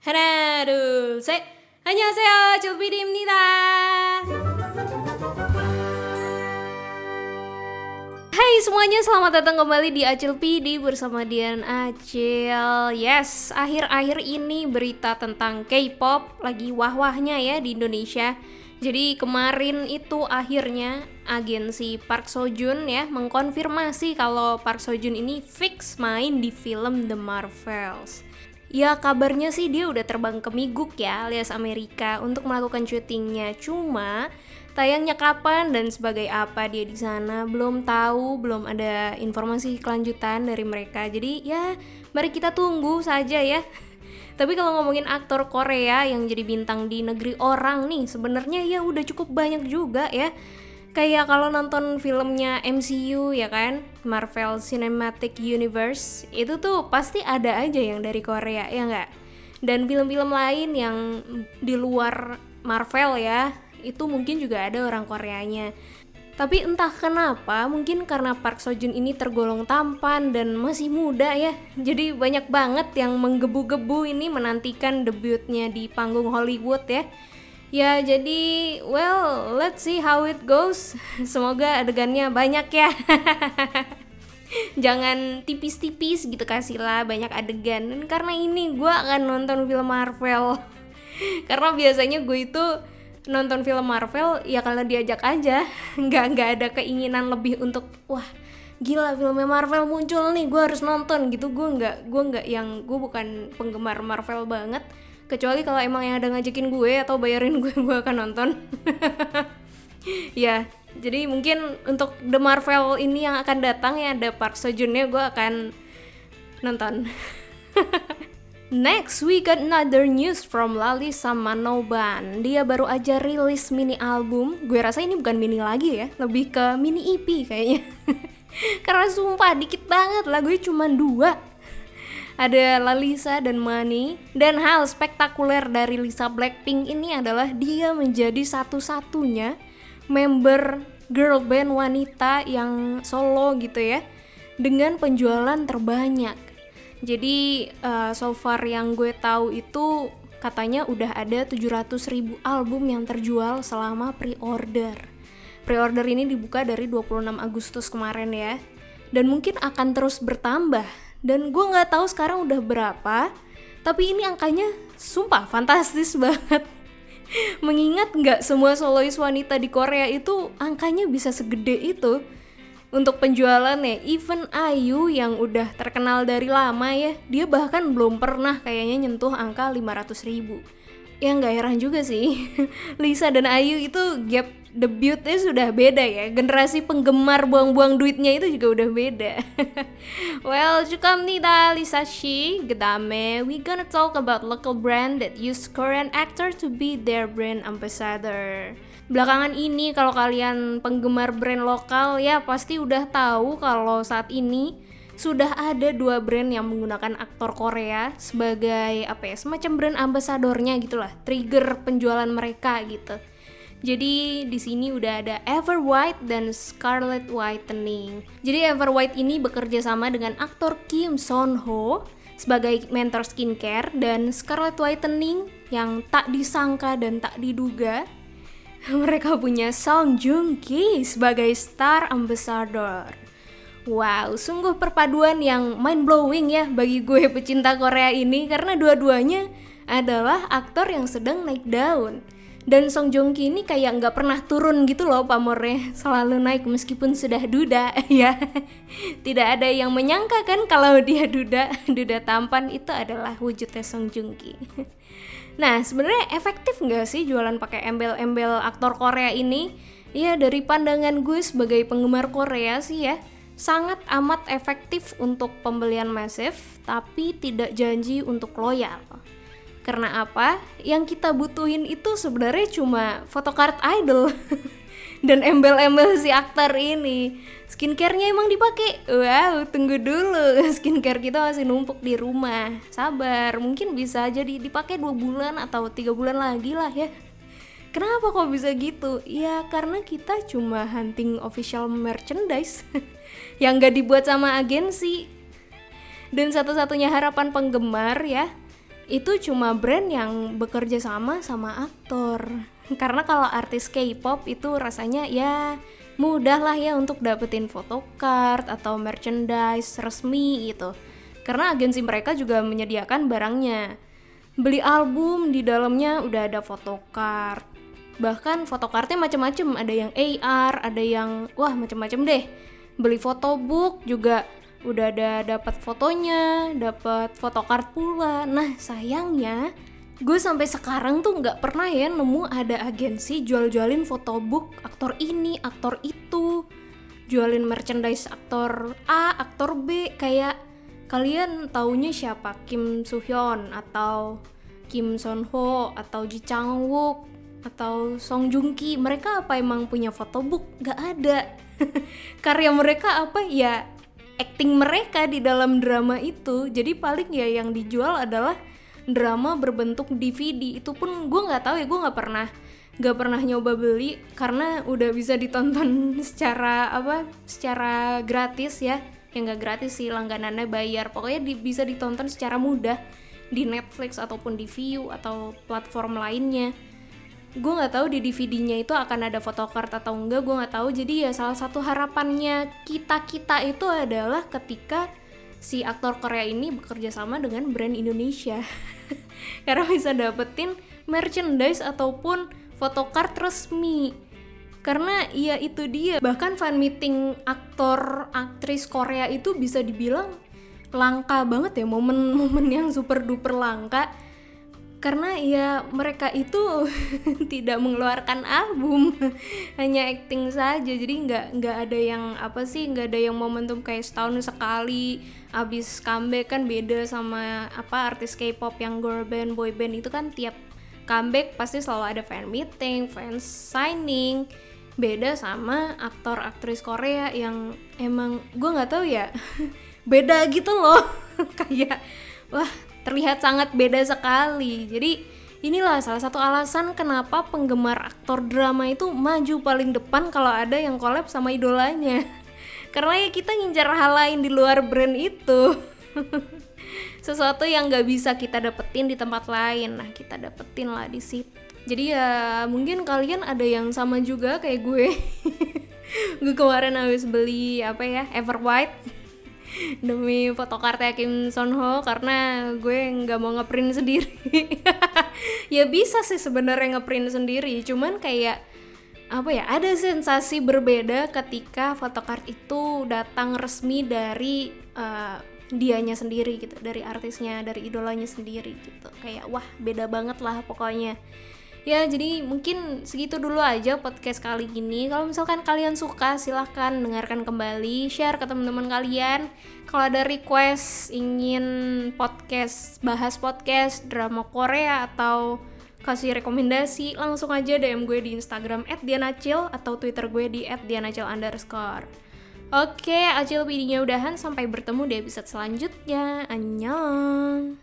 하나, 둘, 셋. 안녕하세요. 조비리입니다. Hai semuanya, selamat datang kembali di Acil PD bersama Dian Acil. Yes, akhir-akhir ini berita tentang K-pop lagi wah-wahnya ya di Indonesia. Jadi kemarin itu akhirnya agensi Park Seo Joon ya mengkonfirmasi kalau Park Seo Joon ini fix main di film The Marvels. Ya kabarnya sih dia udah terbang ke Miguk ya alias Amerika untuk melakukan syutingnya. Cuma tayangnya kapan dan sebagai apa dia di sana belum tahu, belum ada informasi kelanjutan dari mereka. Jadi ya mari kita tunggu saja ya. Tapi kalau ngomongin aktor Korea yang jadi bintang di negeri orang nih, sebenarnya ya udah cukup banyak juga ya kayak kalau nonton filmnya MCU ya kan? Marvel Cinematic Universe. Itu tuh pasti ada aja yang dari Korea ya nggak? Dan film-film lain yang di luar Marvel ya itu mungkin juga ada orang Koreanya. Tapi entah kenapa mungkin karena Park Seo Joon ini tergolong tampan dan masih muda ya. Jadi banyak banget yang menggebu-gebu ini menantikan debutnya di panggung Hollywood ya Ya jadi well let's see how it goes. Semoga adegannya banyak ya. Jangan tipis-tipis gitu kasih lah banyak adegan. Dan karena ini gue akan nonton film Marvel. karena biasanya gue itu nonton film Marvel ya kalau diajak aja. Nggak nggak ada keinginan lebih untuk wah gila filmnya Marvel muncul nih gue harus nonton gitu gue nggak gue nggak yang gue bukan penggemar Marvel banget kecuali kalau emang yang ada ngajakin gue atau bayarin gue gue akan nonton ya jadi mungkin untuk The Marvel ini yang akan datang ya ada Park Seo Joon nya gue akan nonton Next, we got another news from Lalisa Manoban. Dia baru aja rilis mini album. Gue rasa ini bukan mini lagi ya, lebih ke mini EP kayaknya. Karena sumpah dikit banget lagunya cuma dua ada Lalisa dan Mani. Dan hal spektakuler dari Lisa Blackpink ini adalah dia menjadi satu-satunya member girl band wanita yang solo gitu ya dengan penjualan terbanyak. Jadi uh, so far yang gue tahu itu katanya udah ada 700 ribu album yang terjual selama pre-order. Pre-order ini dibuka dari 26 Agustus kemarin ya. Dan mungkin akan terus bertambah dan gue nggak tahu sekarang udah berapa tapi ini angkanya sumpah fantastis banget. Mengingat nggak semua solois wanita di Korea itu angkanya bisa segede itu. Untuk penjualannya even Ayu yang udah terkenal dari lama ya dia bahkan belum pernah kayaknya nyentuh angka 500 ribu. Ya nggak heran juga sih. Lisa dan Ayu itu gap debutnya sudah beda ya. Generasi penggemar buang-buang duitnya itu juga udah beda. Well nih Lisa Shi. Gedame. We gonna talk about local brand that use Korean actor to be their brand ambassador. Belakangan ini kalau kalian penggemar brand lokal ya pasti udah tahu kalau saat ini sudah ada dua brand yang menggunakan aktor Korea sebagai apa ya semacam brand ambasadornya gitulah. Trigger penjualan mereka gitu jadi di sini udah ada Everwhite dan Scarlet Whitening. Jadi Everwhite ini bekerja sama dengan aktor Kim Son Ho sebagai mentor skincare dan Scarlet Whitening yang tak disangka dan tak diduga mereka punya Song Joong Ki sebagai star ambassador. Wow, sungguh perpaduan yang mind blowing ya bagi gue pecinta Korea ini karena dua-duanya adalah aktor yang sedang naik daun. Dan Song Joong Ki ini kayak nggak pernah turun gitu loh pamornya, selalu naik meskipun sudah duda ya. Tidak ada yang menyangka kan kalau dia duda, duda tampan itu adalah wujudnya Song Joong Ki. Nah, sebenarnya efektif nggak sih jualan pakai embel-embel aktor Korea ini? Ya dari pandangan gue sebagai penggemar Korea sih ya, sangat amat efektif untuk pembelian masif, tapi tidak janji untuk loyal. Karena apa? Yang kita butuhin itu sebenarnya cuma photocard idol dan embel-embel si aktor ini. Skincare-nya emang dipakai. Wow, tunggu dulu. Skincare kita masih numpuk di rumah. Sabar, mungkin bisa jadi dipakai dua bulan atau tiga bulan lagi lah ya. Kenapa kok bisa gitu? Ya karena kita cuma hunting official merchandise yang gak dibuat sama agensi. Dan satu-satunya harapan penggemar ya, itu cuma brand yang bekerja sama sama aktor. Karena kalau artis K-pop itu rasanya ya mudah lah ya untuk dapetin photocard atau merchandise resmi gitu. Karena agensi mereka juga menyediakan barangnya. Beli album di dalamnya udah ada photocard bahkan photocardnya macam-macam ada yang AR ada yang wah macam-macam deh. Beli photobook juga udah ada dapat fotonya, dapat photocard pula. Nah sayangnya gue sampai sekarang tuh nggak pernah ya nemu ada agensi jual-jualin photobook aktor ini, aktor itu, jualin merchandise aktor A, aktor B. Kayak kalian taunya siapa? Kim Soo Hyun atau Kim Son Ho atau Ji Chang Wook atau Song Joong Ki mereka apa emang punya photobook Gak ada. Karya mereka apa? Ya acting mereka di dalam drama itu. Jadi paling ya yang dijual adalah drama berbentuk DVD itu pun gue nggak tahu ya gue nggak pernah nggak pernah nyoba beli karena udah bisa ditonton secara apa secara gratis ya. Yang nggak gratis sih langganannya bayar. Pokoknya di, bisa ditonton secara mudah di Netflix ataupun di View atau platform lainnya gue nggak tahu di DVD-nya itu akan ada photocard atau enggak gue nggak tahu. Jadi ya salah satu harapannya kita kita itu adalah ketika si aktor Korea ini bekerja sama dengan brand Indonesia. Karena bisa dapetin merchandise ataupun photocard resmi. Karena ya itu dia bahkan fan meeting aktor aktris Korea itu bisa dibilang langka banget ya momen-momen yang super duper langka karena ya mereka itu tidak mengeluarkan album hanya acting saja. Jadi nggak nggak ada yang apa sih nggak ada yang momentum kayak setahun sekali abis comeback kan beda sama apa artis K-pop yang girl band boy band itu kan tiap comeback pasti selalu ada fan meeting fans signing. Beda sama aktor aktris Korea yang emang gue nggak tahu ya beda gitu loh. Kayak wah terlihat sangat beda sekali. Jadi inilah salah satu alasan kenapa penggemar aktor drama itu maju paling depan kalau ada yang collab sama idolanya. Karena ya kita ngincar hal lain di luar brand itu. Sesuatu yang nggak bisa kita dapetin di tempat lain. Nah, kita dapetin lah di situ. Jadi ya mungkin kalian ada yang sama juga kayak gue. gue kemarin habis beli apa ya Everwhite demi fotokartnya Kim Son Ho karena gue nggak mau ngeprint sendiri. Ya bisa sih sebenarnya ngeprint sendiri cuman kayak apa ya ada sensasi berbeda ketika photocard itu datang resmi dari uh, dianya sendiri gitu dari artisnya dari idolanya sendiri gitu. Kayak wah beda banget lah pokoknya ya jadi mungkin segitu dulu aja podcast kali ini kalau misalkan kalian suka silahkan dengarkan kembali share ke teman-teman kalian kalau ada request ingin podcast bahas podcast drama Korea atau kasih rekomendasi langsung aja DM gue di Instagram @dianacil atau Twitter gue di @dianacil underscore Oke, Acil videonya udahan. Sampai bertemu di episode selanjutnya. Annyeong!